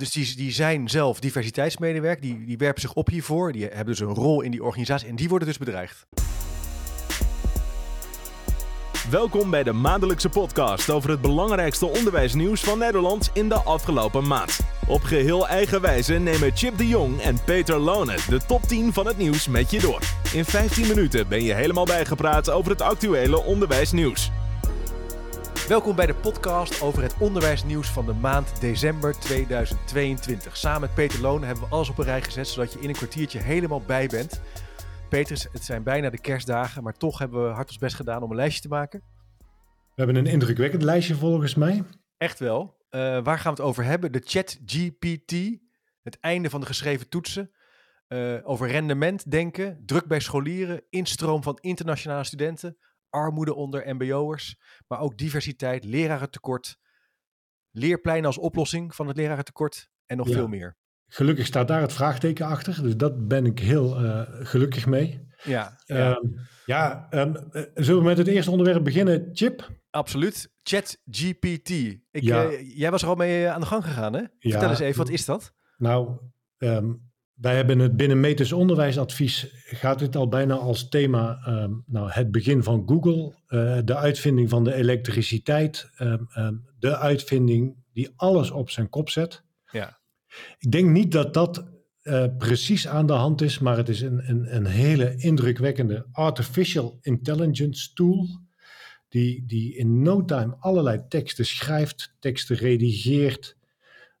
Dus die, die zijn zelf diversiteitsmedewerker, die, die werpen zich op hiervoor, die hebben dus een rol in die organisatie en die worden dus bedreigd. Welkom bij de maandelijkse podcast over het belangrijkste onderwijsnieuws van Nederland in de afgelopen maand. Op geheel eigen wijze nemen Chip de Jong en Peter Lone de top 10 van het nieuws met je door. In 15 minuten ben je helemaal bijgepraat over het actuele onderwijsnieuws. Welkom bij de podcast over het onderwijsnieuws van de maand december 2022. Samen met Peter Lone hebben we alles op een rij gezet, zodat je in een kwartiertje helemaal bij bent. Peter, het zijn bijna de kerstdagen, maar toch hebben we hard ons best gedaan om een lijstje te maken. We hebben een indrukwekkend lijstje volgens mij. Echt wel. Uh, waar gaan we het over hebben? De chat GPT, het einde van de geschreven toetsen. Uh, over rendement denken, druk bij scholieren, instroom van internationale studenten, armoede onder mbo'ers, maar ook diversiteit, lerarentekort, leerpleinen als oplossing van het lerarentekort en nog Ja. veel meer. Gelukkig staat daar het vraagteken achter, dus dat ben ik heel eh, gelukkig mee. Ja, ja Ja, ja ehm, eh, zullen we met het eerste onderwerp beginnen? Chip? absoluut. Chat GPT. Ik, Ja. eh, jij was er al mee aan de gang gegaan, hè? Vertel eens even, wat is dat? Nou, ehm, wij hebben het binnen Meters Onderwijsadvies, gaat dit al bijna als thema, ehm, nou, het begin van Google, eh, de uitvinding van de elektriciteit, ehm, ehm, de uitvinding die alles op zijn kop zet. Ja. Ik denk niet dat dat eh, precies aan de hand is, maar het is een, een, een hele indrukwekkende artificial intelligence tool. Die, die in no time allerlei teksten schrijft, teksten redigeert,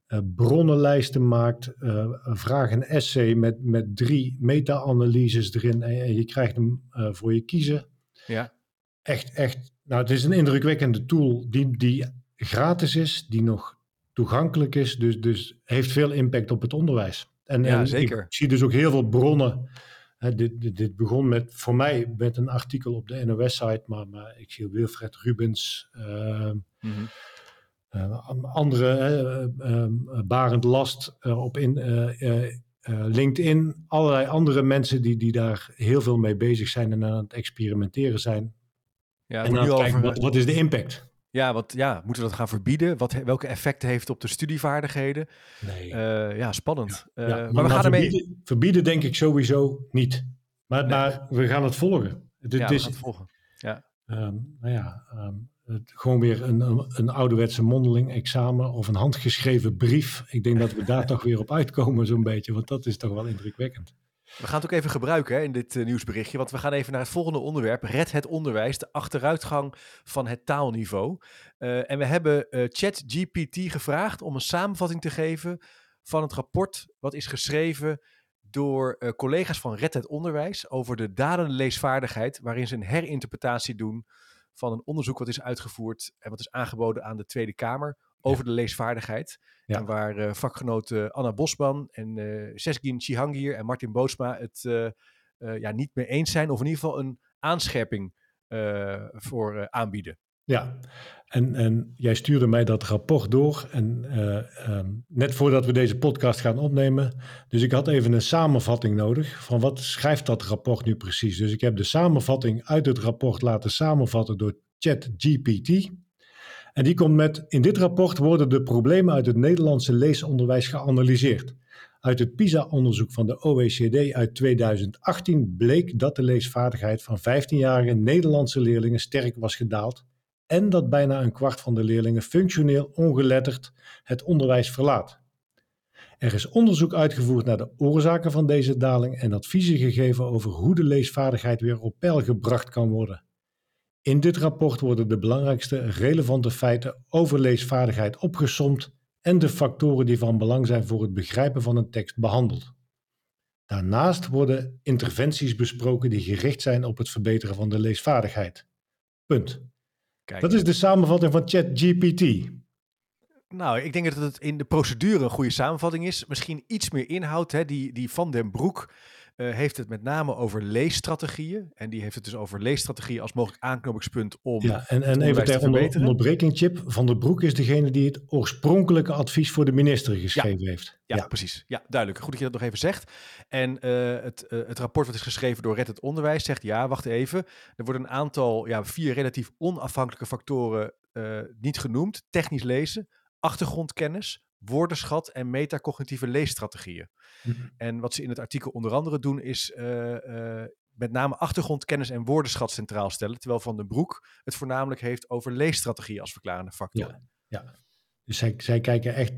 eh, bronnenlijsten maakt, eh, vraag een essay met, met drie meta-analyses erin en, en je krijgt hem eh, voor je kiezen. Ja. Echt, echt, nou het is een indrukwekkende tool die, die gratis is, die nog toegankelijk is, dus, dus heeft veel impact op het onderwijs. En, Ja, en zeker. ik zie dus ook heel veel bronnen. Hè, dit, dit, dit begon met, voor mij met een artikel op de NOS-site, maar, maar ik zie Wilfred Rubens, Mhm. Eh, andere, eh, eh, eh, Barend Last op in, LinkedIn, allerlei andere mensen die, die daar heel veel mee bezig zijn en aan het experimenteren zijn. Ja, en dan nu kijken, over, wat, wat is de impact? ja, wat, ja, moeten we dat gaan verbieden? Wat, welke effecten heeft het op de studievaardigheden? Nee. Ja, spannend. Ja, maar we gaan ermee... verbieden, verbieden denk ik sowieso niet. Maar, Nee. maar we gaan het volgen. Het, Ja, het we is gaan het volgen. ehm, nou ja, ehm, gewoon weer een, een, een ouderwetse mondeling examen of een handgeschreven brief. Ik denk dat we daar toch weer op uitkomen zo'n beetje, want dat is toch wel indrukwekkend. We gaan het ook even gebruiken hè, in dit eh, nieuwsberichtje, want we gaan even naar het volgende onderwerp. Red het onderwijs, de achteruitgang van het taalniveau. Eh, en we hebben eh, ChatGPT gevraagd om een samenvatting te geven van het rapport wat is geschreven door collega's van Red het Onderwijs over de dalende leesvaardigheid, waarin ze een herinterpretatie doen van een onderzoek wat is uitgevoerd en wat is aangeboden aan de Tweede Kamer over de leesvaardigheid. Ja. En waar eh, vakgenoten Anna Bosman en eh Sesgin Chihangir en Martin Bootsma het eh, ja, niet mee eens zijn, of in ieder geval een aanscherping voor aanbieden. Ja, en, en jij stuurde mij dat rapport door. En eh, ehm, net voordat we deze podcast gaan opnemen. Dus ik had even een samenvatting nodig. Van wat schrijft dat rapport nu precies? Dus ik heb de samenvatting uit het rapport laten samenvatten door ChatGPT. En die komt met: In dit rapport worden de problemen uit het Nederlandse leesonderwijs geanalyseerd. Uit het PISA-onderzoek van de OECD uit 2018 bleek dat de leesvaardigheid van 15-jarige Nederlandse leerlingen sterk was gedaald en dat bijna een kwart van de leerlingen functioneel ongeletterd het onderwijs verlaat. Er is onderzoek uitgevoerd naar de oorzaken van deze daling en adviezen gegeven over hoe de leesvaardigheid weer op peil gebracht kan worden. In dit rapport worden de belangrijkste relevante feiten over leesvaardigheid opgesomd en de factoren die van belang zijn voor het begrijpen van een tekst behandeld. Daarnaast worden interventies besproken die gericht zijn op het verbeteren van de leesvaardigheid. Punt. Kijk, Dat is de samenvatting van ChatGPT. Nou, ik denk dat het in de procedure een goede samenvatting is. Misschien iets meer inhoud. Hè. Die, die Van den Broek eh, heeft het met name over leesstrategieën. En die heeft het dus over leesstrategieën als mogelijk aanknopingspunt om... Ja, en, en even ter onder, onderbreking, Chip. Van der Broek is degene die het oorspronkelijke advies voor de minister geschreven heeft. Ja, precies. Ja, duidelijk. Goed dat je dat nog even zegt. En eh, het, eh, het rapport wat is geschreven door Red het Onderwijs zegt, ja, wacht even. Er worden een aantal, ja, vier relatief onafhankelijke factoren niet genoemd. Technisch lezen, achtergrondkennis, woordenschat en metacognitieve leesstrategieën. Mhm. En wat ze in het artikel onder andere doen is eh, eh, met name achtergrondkennis en woordenschat centraal stellen, terwijl Van den Broek het voornamelijk heeft over leesstrategie als verklarende factor. Ja, ja. Dus zij, zij kijken echt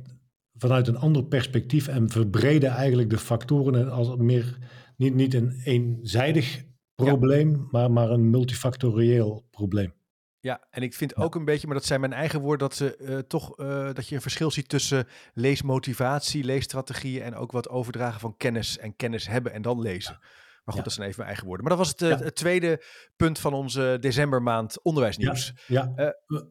vanuit een ander perspectief en verbreden eigenlijk de factoren als meer, niet, niet een eenzijdig probleem, maar, maar een multifactorieel probleem. Ja, en ik vind Ja. ook een beetje, maar dat zijn mijn eigen woorden, dat, ze, eh, toch, eh, dat je een verschil ziet tussen leesmotivatie, leesstrategieën en ook wat overdragen van kennis en kennis hebben en dan lezen. Maar goed, Ja. dat zijn even mijn eigen woorden. Maar dat was het, eh, Ja. het tweede punt van onze decembermaand onderwijsnieuws. Ja,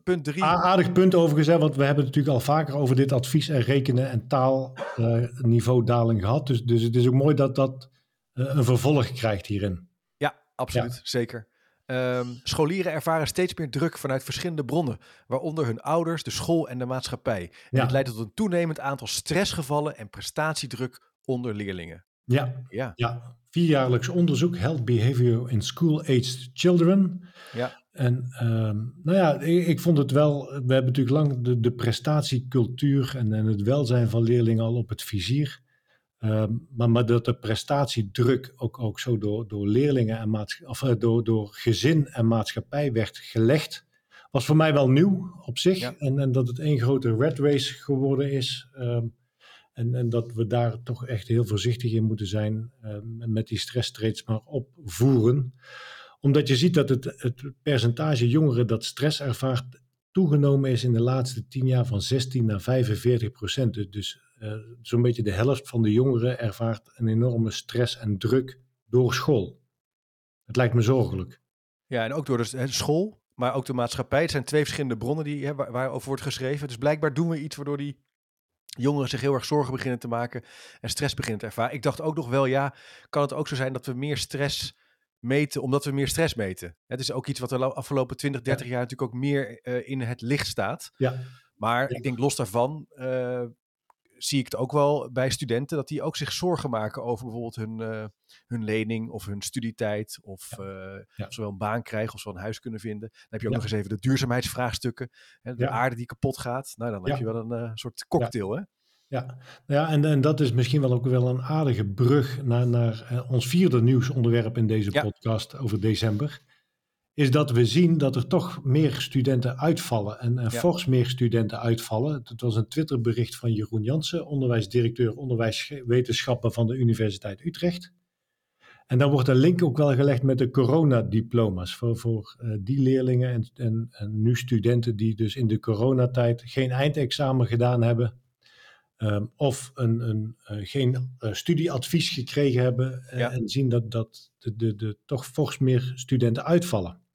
Punt drie. Aardig punt overigens, hè, want we hebben het natuurlijk al vaker over dit advies en rekenen en taalniveaudaling gehad. Dus, dus het is ook mooi dat dat een vervolg krijgt hierin. Ja, absoluut. Zeker. Ehm, scholieren ervaren steeds meer druk vanuit verschillende bronnen, waaronder hun ouders, de school en de maatschappij. En Ja. dit leidt tot een toenemend aantal stressgevallen en prestatiedruk onder leerlingen. Ja, Ja, ja. vierjaarlijks onderzoek Health Behavior in School-Aged Children. ja, En ehm, nou ja, ik, ik vond het wel, we hebben natuurlijk lang de, de prestatiecultuur en, en het welzijn van leerlingen al op het vizier. Ehm, maar, maar dat de prestatiedruk ook, ook zo door, door leerlingen en of eh, door, door gezin en maatschappij werd gelegd, was voor mij wel nieuw op zich. Ja. En, en dat het één grote red race geworden is. ehm, en, en dat we daar toch echt heel voorzichtig in moeten zijn ehm, met die stress steeds maar opvoeren omdat je ziet dat het, het percentage jongeren dat stress ervaart toegenomen is in de laatste tien jaar van 16 naar 45 procent. Dus, eh, zo'n beetje de helft van de jongeren ervaart een enorme stress en druk door school. Het lijkt me zorgelijk. ja, en ook door de school, maar ook de maatschappij. Het zijn twee verschillende bronnen die, waar, waarover wordt geschreven. Dus blijkbaar doen we iets waardoor die jongeren zich heel erg zorgen beginnen te maken en stress beginnen te ervaren. Ik dacht ook nog wel, ja, kan het ook zo zijn dat we meer stress meten omdat we meer stress meten? Het is ook iets wat de lo- afgelopen 20, 30 jaar natuurlijk ook meer eh, in het licht staat. Ja, Maar Ja. ik denk los daarvan eh, zie ik het ook wel bij studenten dat die ook zich zorgen maken over bijvoorbeeld hun, eh, hun lening of hun studietijd. Of eh, Ja. of ze wel een baan krijgen of ze wel een huis kunnen vinden. Dan heb je ook Ja. nog eens even de duurzaamheidsvraagstukken. Hè, de aarde die kapot gaat. Nou, dan heb je wel een eh, soort cocktail. Hè? ja. Nou ja en, en dat is misschien wel ook wel een aardige brug naar, naar ons vierde nieuwsonderwerp in deze podcast over december. Is dat we zien dat er toch meer studenten uitvallen en, en Ja. fors meer studenten uitvallen. Het was een Twitterbericht van Jeroen Jansen, onderwijsdirecteur onderwijswetenschappen van de Universiteit Utrecht. En dan wordt een link ook wel gelegd met de coronadiploma's voor, voor eh, die leerlingen en, en, en nu studenten die dus in de coronatijd geen eindexamen gedaan hebben. ehm, of een, een, eh, geen eh, studieadvies gekregen hebben Ja. en zien dat, dat de, de, de toch fors meer studenten uitvallen.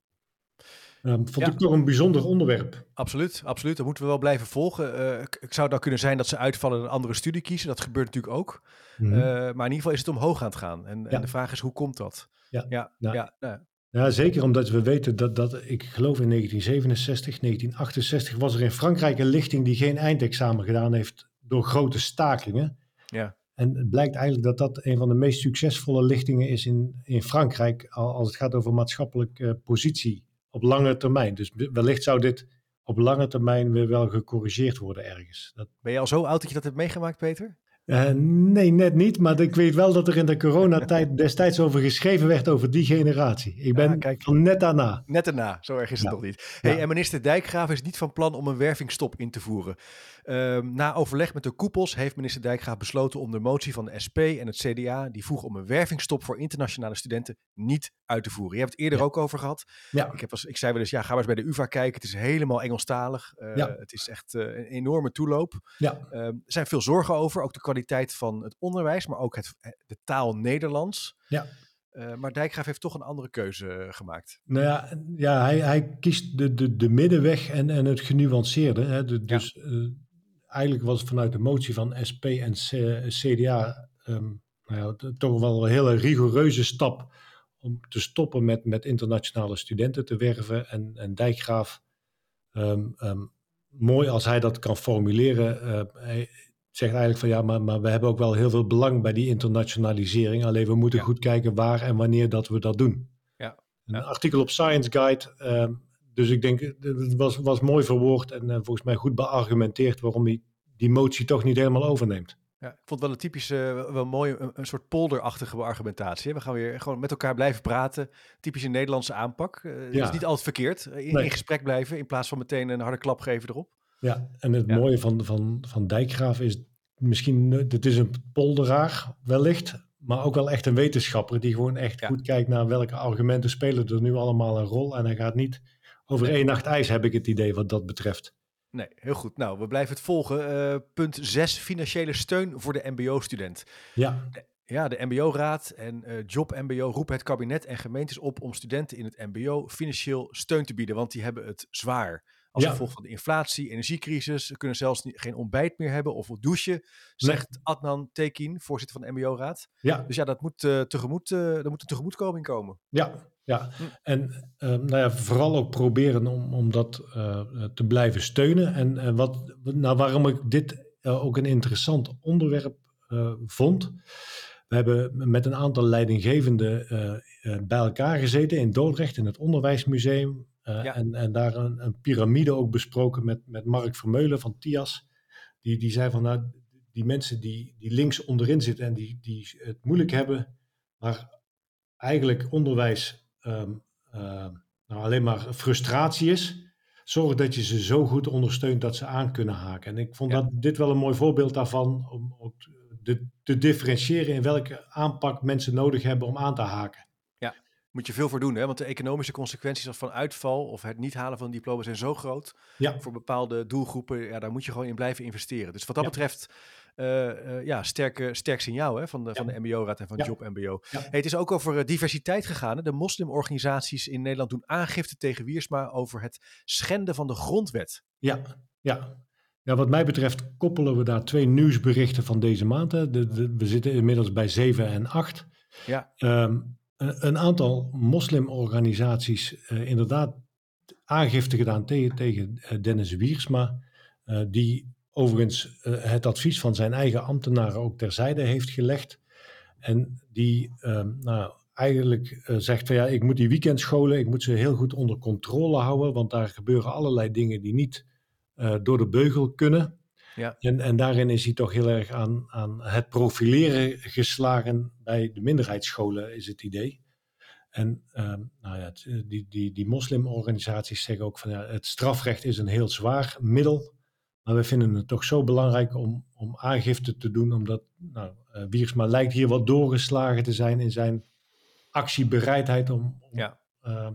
Ehm vond Ja. ik toch een bijzonder onderwerp. Absoluut, absoluut. Dat moeten we wel blijven volgen. Eh, k- het zou dan kunnen zijn dat ze uitvallen en een andere studie kiezen. Dat gebeurt natuurlijk ook. Mhm. Eh, maar in ieder geval is het omhoog aan het gaan. En, en de vraag is, hoe komt dat? Ja. ja, Ja. ja, Ja, zeker omdat we weten dat, dat ik geloof in 1967, 1968 was er in Frankrijk een lichting die geen eindexamen gedaan heeft door grote stakingen. ja. En het blijkt eigenlijk dat dat een van de meest succesvolle lichtingen is in, in Frankrijk al- als het gaat over maatschappelijke positie op lange termijn. Dus wellicht zou dit op lange termijn weer wel gecorrigeerd worden ergens. Dat, Ben je al zo oud dat je dat hebt meegemaakt, Peter? eh, nee, net niet, maar ik weet wel dat er in de coronatijd destijds over geschreven werd over die generatie. Ik ben van net daarna. Net daarna, zo erg is het Ja. nog niet. Hey, Ja. En minister Dijkgraaf is niet van plan om een wervingstop in te voeren. Ehm, na overleg met de koepels heeft minister Dijkgraaf besloten om de motie van de SP en het CDA, die vroeg om een wervingstop voor internationale studenten, niet uit te voeren. Je hebt het eerder Ja. ook over gehad. Ja, Ik, heb als, ik zei wel eens, ja, ga maar eens bij de UvA kijken. Het is helemaal Engelstalig. Eh, Ja. Het is echt eh, een enorme toeloop. ja. Ehm, er zijn veel zorgen over, ook de kwaliteit van het onderwijs, maar ook het, de taal Nederlands. Ja. Eh, maar Dijkgraaf heeft toch een andere keuze eh, gemaakt. Nou ja, ja hij, hij kiest de, de, de middenweg en, en het genuanceerde. Hè. De- dus eh, eigenlijk was het vanuit de motie van SP en CDA ehm, nou ja, toch wel een hele rigoureuze stap om te stoppen met, met internationale studenten te werven. En, en Dijkgraaf, ehm, ehm, mooi als hij dat kan formuleren, hij zegt eigenlijk van ja, maar, maar we hebben ook wel heel veel belang bij die internationalisering. Alleen we moeten Ja. goed kijken waar en wanneer dat we dat doen. Ja. Een artikel op Science Guide. Dus ik denk, eh, het was, was mooi verwoord en eh, volgens mij goed beargumenteerd waarom hij die motie toch niet helemaal overneemt. Ja, ik vond het wel een typische, wel mooi, een, een soort polderachtige argumentatie. We gaan weer gewoon met elkaar blijven praten. Typische Nederlandse aanpak. Uh, ja. is niet altijd verkeerd. In, in, gesprek blijven in plaats van meteen een harde klap geven erop. Ja, en het mooie van, van, van Dijkgraaf is misschien, het is een polderaar wellicht, maar ook wel echt een wetenschapper die gewoon echt goed kijkt naar welke argumenten spelen er nu allemaal een rol. En hij gaat niet over één nacht ijs, heb ik het idee wat dat betreft. Nee, heel goed. Nou, we blijven het volgen. Uh, punt 6, financiële steun voor de mbo-student. Ja. ja, de mbo-raad en uh, Job MBO roepen het kabinet en gemeentes op om studenten in het mbo financieel steun te bieden, want die hebben het zwaar. Als gevolg van de inflatie, energiecrisis. Ze kunnen zelfs niet, geen ontbijt meer hebben of douchen, zegt Adnan Tekin, voorzitter van de MBO-raad. Ja. Dus ja, dat moet, uh, tegemoet, uh, er moet een tegemoetkoming komen. Ja, ja. En uh, nou ja, vooral ook proberen om, om dat uh, te blijven steunen. En, en wat, nou, waarom ik dit ook een interessant onderwerp vond. We hebben met een aantal leidinggevenden bij elkaar gezeten in Dordrecht in het Onderwijsmuseum. En, en daar een, een, piramide ook besproken met, met Mark Vermeulen van TIAS. Die, die zei van nou, die mensen die, die links onderin zitten en die, die het moeilijk hebben, maar eigenlijk onderwijs um, uh, nou, alleen maar frustratie is. Zorg dat je ze zo goed ondersteunt dat ze aan kunnen haken. En ik vond dat dit wel een mooi voorbeeld daarvan om ook te, te differentiëren in welke aanpak mensen nodig hebben om aan te haken moet je veel voor doen. Hè? Want de economische consequenties van uitval of het niet halen van een diploma zijn zo groot. Ja. Voor bepaalde doelgroepen, ja, daar moet je gewoon in blijven investeren. Dus wat dat betreft, ja, sterke, sterk signaal hè, van de, van de MBO-raad en van Job MBO. Hey, het is ook over uh, diversiteit gegaan. Hè? De moslimorganisaties in Nederland doen aangifte tegen Wiersma over het schenden van de grondwet. Ja, ja. Ja, wat mij betreft koppelen we daar twee nieuwsberichten van deze maand. De, de, we zitten inmiddels bij 7 en 8. Ja. Um, een aantal moslimorganisaties uh, inderdaad aangifte gedaan tegen, tegen Dennis Wiersma, uh, die overigens het advies van zijn eigen ambtenaren ook terzijde heeft gelegd. En die ehm, nou, eigenlijk zegt van ja, ik moet die weekendscholen, ik moet ze heel goed onder controle houden, want daar gebeuren allerlei dingen die niet door de beugel kunnen. Ja. En, en daarin is hij toch heel erg aan, aan het profileren geslagen bij de minderheidsscholen, is het idee. En um, nou ja, het, die, die, die moslimorganisaties zeggen ook van ja, het strafrecht is een heel zwaar middel. Maar we vinden het toch zo belangrijk om, om aangifte te doen, omdat nou, uh, Wiersma lijkt hier wat doorgeslagen te zijn in zijn actiebereidheid om, om ja. uh,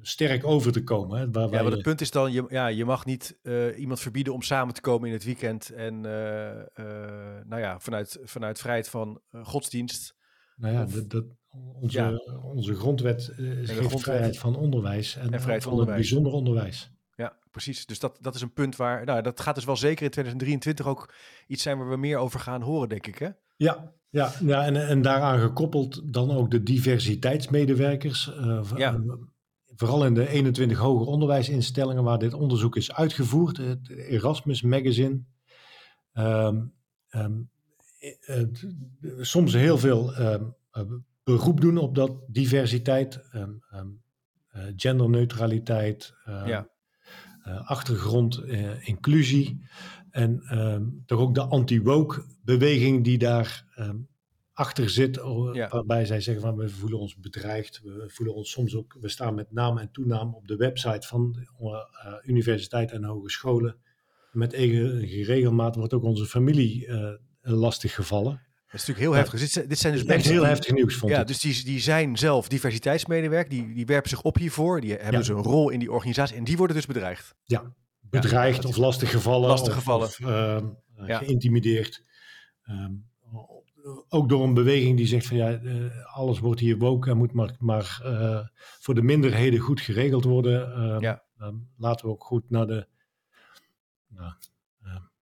sterk over te komen. Hè, waar ja, maar het punt is dan, je, ja, je mag niet uh, iemand verbieden om samen te komen in het weekend. En nou ja, vanuit, vanuit vrijheid van godsdienst. Nou ja, of, dat, dat, onze, ja. onze grondwet geeft grondwet, vrijheid van onderwijs. En, en vrijheid van onderwijs. bijzonder onderwijs. Precies. Dus dat, dat is een punt waar, nou, dat gaat dus wel zeker in 2023 ook iets zijn waar we meer over gaan horen, denk ik, hè? Ja, ja, ja en, en daaraan gekoppeld dan ook de diversiteitsmedewerkers. ja vooral in de 21 hoger onderwijsinstellingen waar dit onderzoek is uitgevoerd, het Erasmus Magazine. Um, um, het, soms heel veel um, beroep doen op dat diversiteit, genderneutraliteit, ja. Uh, achtergrond, uh, inclusie. En toch ook de anti-woke beweging die daar achter zit, ja. waarbij zij zeggen van we voelen ons bedreigd, we voelen ons soms ook, we staan met naam en toenaam op de website van de uh, universiteiten en hogescholen. Met enige regelmaat wordt ook onze familie uh, lastig gevallen. Dat is natuurlijk heel heftig. Dit, dit zijn dus echt heel die, heftig nieuws, vond ja, ik. Dus die, die zijn zelf diversiteitsmedewerker, die, die werpen zich op hiervoor, die hebben ja. dus een rol in die organisatie en die worden dus bedreigd. Ja, bedreigd ja, of lastig gevallen. Lastig gevallen. Of, of uh, geïntimideerd. Um, ook door een beweging die zegt van ja, uh, alles wordt hier woke en moet maar, maar uh, voor de minderheden goed geregeld worden. Uh, ja. laten we ook goed naar de nou,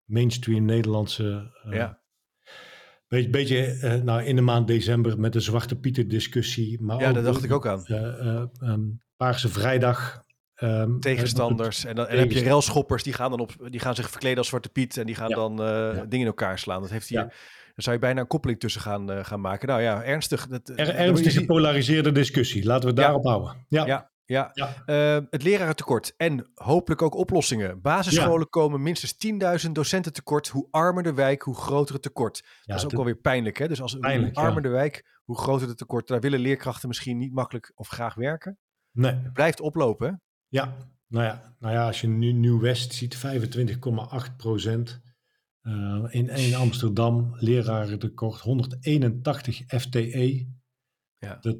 mainstream Nederlandse. ja. Beetje, beetje nou, in de maand december met de Zwarte Pieter discussie. Maar ja, daar dacht ik ook aan. Um, Paarse Vrijdag. Um, Tegenstanders. En dan, en dan heb je relschoppers die gaan dan op, die gaan zich verkleden als Zwarte Piet en die gaan ja. dan dingen in elkaar slaan. Dat heeft hier. Dan zou je bijna een koppeling tussen gaan, uh, gaan maken. Nou ja, ernstig. Dat, er, ernstig gepolariseerde discussie. Laten we het daarop ja. houden. Ja. ja. Ja, uh, het lerarentekort en hopelijk ook oplossingen. Basisscholen komen minstens 10.000 docenten tekort. Hoe armer de wijk, hoe groter het tekort. dat is ook wel weer pijnlijk. Hè? Dus als hoe armer de wijk, hoe groter het tekort. Daar willen leerkrachten misschien niet makkelijk of graag werken. Nee. Het blijft oplopen. Hè? Ja, nou ja, nou ja, als je nu Nieuw-West ziet, 25,8 procent. Uh, in, in Amsterdam, lerarentekort, 181 FTE. Ja. Dat,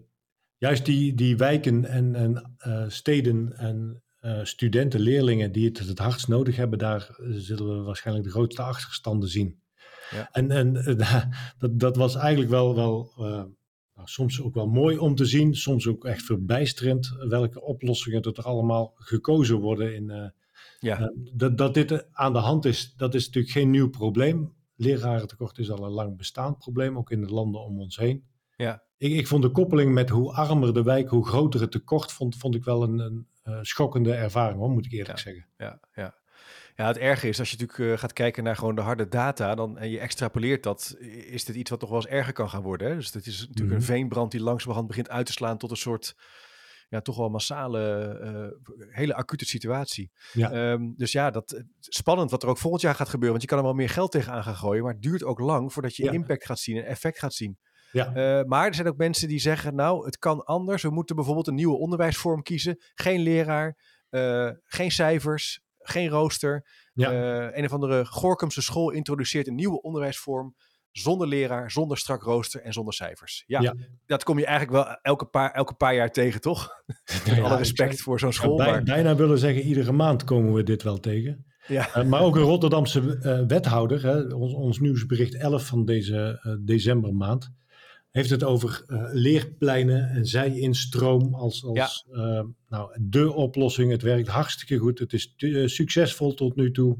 juist die, die wijken en, en uh, steden en uh, studenten, leerlingen die het het hardst nodig hebben, daar zullen we waarschijnlijk de grootste achterstanden zien. Ja. En, en dat, dat was eigenlijk wel, wel nou, soms ook wel mooi om te zien, soms ook echt verbijsterend welke oplossingen er allemaal gekozen worden. In, ja. Dat, dat dit aan de hand is, dat is natuurlijk geen nieuw probleem. Lerarentekort is al een lang bestaand probleem, ook in de landen om ons heen. Ja. Ik, ik vond de koppeling met hoe armer de wijk, hoe groter het tekort, vond, vond ik wel een, een uh, schokkende ervaring, hoor, moet ik eerlijk ja. zeggen. Ja, ja. Ja, het erge is als je natuurlijk uh, gaat kijken naar gewoon de harde data dan, en je extrapoleert dat, is dit iets wat toch wel eens erger kan gaan worden. Hè? Dus dit is natuurlijk mm -hmm. een veenbrand die langzamerhand begint uit te slaan tot een soort, ja, toch wel massale, uh, hele acute situatie. Ja. Um, dus ja, dat, spannend wat er ook volgend jaar gaat gebeuren, want je kan er wel meer geld tegenaan gaan gooien, maar het duurt ook lang voordat je ja. impact gaat zien en effect gaat zien. Ja. Uh, maar er zijn ook mensen die zeggen, nou, het kan anders. We moeten bijvoorbeeld een nieuwe onderwijsvorm kiezen. Geen leraar, uh, geen cijfers, geen rooster. Ja. Uh, een of andere Gorkumse school introduceert een nieuwe onderwijsvorm. Zonder leraar, zonder strak rooster en zonder cijfers. Ja, ja. dat kom je eigenlijk wel elke paar, elke paar jaar tegen, toch? Met alle respect voor zo'n school. bij, maar... Bijna willen zeggen, iedere maand komen we dit wel tegen. Ja. Uh, maar ook een Rotterdamse uh, wethouder, hè, ons, ons, nieuwsbericht 11 van deze uh, decembermaand, heeft het over leerpleinen en zij-instroom als, als ja. nou, de oplossing. Het werkt hartstikke goed. Het is succesvol tot nu toe.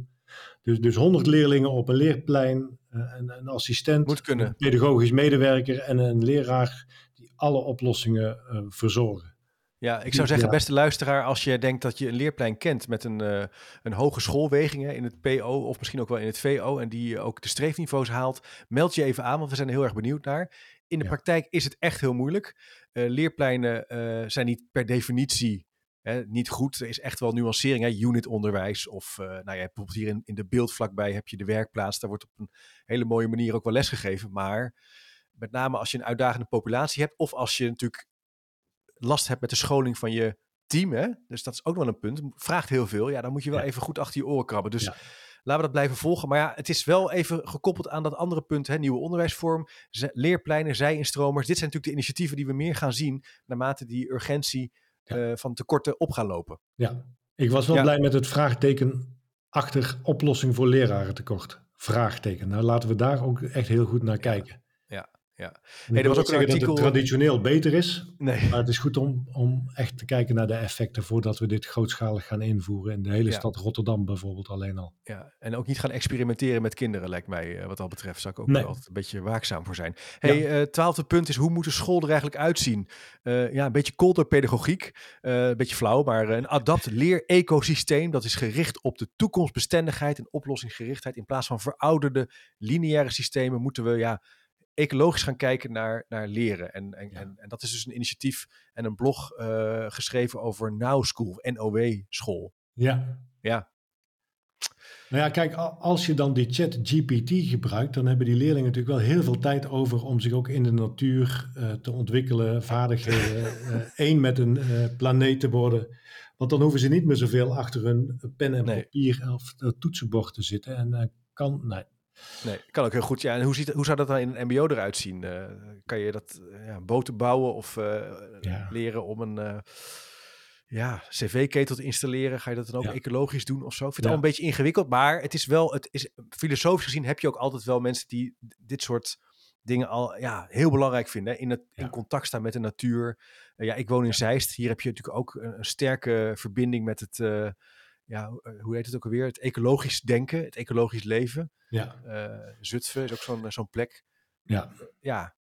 Dus, dus 100 leerlingen op een leerplein, een, een assistent, Moet kunnen. een pedagogisch medewerker en een leraar die alle oplossingen verzorgen. Ja, ik zou zeggen, beste luisteraar, als je denkt dat je een leerplein kent met een, uh, een hoge schoolweging in het PO of misschien ook wel in het VO en die ook de streefniveaus haalt, meld je even aan, want we zijn er heel erg benieuwd naar. In de ja. praktijk is het echt heel moeilijk. Uh, leerpleinen uh, zijn niet per definitie hè, niet goed. Er is echt wel nuancering, hè? unitonderwijs of nou ja, bijvoorbeeld hier in, in de beeld vlakbij heb je de werkplaats. Daar wordt op een hele mooie manier ook wel lesgegeven, maar met name als je een uitdagende populatie hebt of als je natuurlijk last hebt met de scholing van je team, hè? dus dat is ook wel een punt, vraagt heel veel, ja, dan moet je wel ja. even goed achter je oren krabben. Dus ja. Laten we dat blijven volgen. Maar ja, het is wel even gekoppeld aan dat andere punt, hè? nieuwe onderwijsvorm, leerpleinen, zij-instromers. Dit zijn natuurlijk de initiatieven die we meer gaan zien, naarmate die urgentie ja. uh, van tekorten op gaan lopen. Ja, ik was wel blij met het vraagteken achter oplossing voor lerarentekort. Vraagteken. Nou, laten we daar ook echt heel goed naar kijken. Ja, hey, er was ook een artikel... dat het traditioneel beter is. Nee. Maar het is goed om, om echt te kijken naar de effecten voordat we dit grootschalig gaan invoeren. In de hele ja. stad Rotterdam bijvoorbeeld alleen al. Ja, en ook niet gaan experimenteren met kinderen, lijkt mij wat dat betreft. Zou ik ook nee. altijd een beetje waakzaam voor zijn. Hey, ja. uh, twaalfde punt is, hoe moet de school er eigenlijk uitzien? Uh, ja, een beetje kolderpedagogiek. Uh, een beetje flauw, maar een adapt leer-ecosysteem. Dat is gericht op de toekomstbestendigheid en oplossingsgerichtheid. In plaats van verouderde lineaire systemen moeten we... ja ecologisch gaan kijken naar, naar leren. En, en, ja. en, en, dat is dus een initiatief en een blog uh, geschreven over Now School, NOW school. Ja. Ja. Nou ja, kijk, als je dan die chat GPT gebruikt, dan hebben die leerlingen natuurlijk wel heel veel tijd over om zich ook in de natuur uh, te ontwikkelen, vaardigheden, uh, één met een planeet te worden. Want dan hoeven ze niet meer zoveel achter hun pen en nee. papier of toetsenbord te zitten. En kan, nee, Nee, kan ook heel goed. Ja, en hoe, ziet, hoe zou dat dan in een MBO eruit zien? Uh, kan je dat uh, ja, boten bouwen of uh, ja. leren om een ja, cv-ketel te installeren? Ga je dat dan ook ja. ecologisch doen of zo? Ik vind het al een beetje ingewikkeld, maar het is wel, het is, filosofisch gezien heb je ook altijd wel mensen die dit soort dingen al ja, heel belangrijk vinden. In, het, in contact staan met de natuur. ja, ik woon in Zeist. Hier heb je natuurlijk ook een, een sterke verbinding met het ja, hoe heet het ook alweer? Het ecologisch denken, het ecologisch leven. Ja. Uh, Zutphen is ook zo'n zo'n plek. Ja. ja.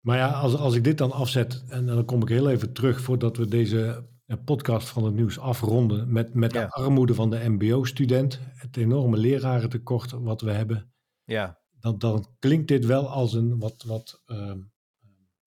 Maar ja, als, als ik dit dan afzet, en dan kom ik heel even terug voordat we deze podcast van het nieuws afronden met, met ja. de armoede van de mbo-student, het enorme lerarentekort wat we hebben. Ja. Dan, dan klinkt dit wel als een wat, wat uh,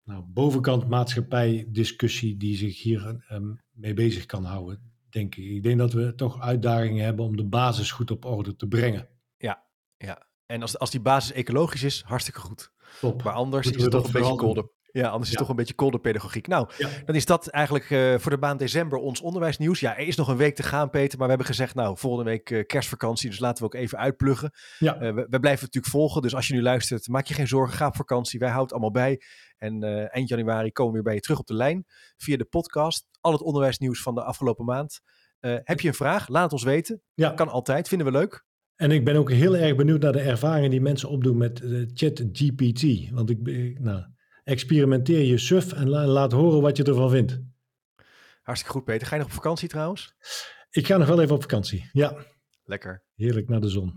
nou, bovenkant maatschappij discussie die zich hier um, mee bezig kan houden, denk ik. Ik denk dat we toch uitdagingen hebben om de basis goed op orde te brengen. Ja, ja. En als, als die basis ecologisch is, hartstikke goed. Top. Maar anders is het toch een beetje kolder. Ja, anders is het toch een beetje kolderpedagogiek. Nou, dan is dat eigenlijk uh, voor de maand december ons onderwijsnieuws. Ja, er is nog een week te gaan, Peter. Maar we hebben gezegd, nou, volgende week uh, kerstvakantie. Dus laten we ook even uitpluggen. Ja. Uh, we, we, blijven natuurlijk volgen. Dus als je nu luistert, maak je geen zorgen. Ga op vakantie. Wij houden het allemaal bij. En eind januari komen we weer bij je terug op de lijn. Via de podcast. Al het onderwijsnieuws van de afgelopen maand. heb je een vraag? Laat het ons weten. Ja. Kan altijd. Vinden we leuk. En ik ben ook heel erg benieuwd naar de ervaringen die mensen opdoen met ChatGPT. Want ik, nou, experimenteer je suf en laat horen wat je ervan vindt. Hartstikke goed, Peter. Ga je nog op vakantie trouwens? Ik ga nog wel even op vakantie, ja. Lekker. Heerlijk naar de zon.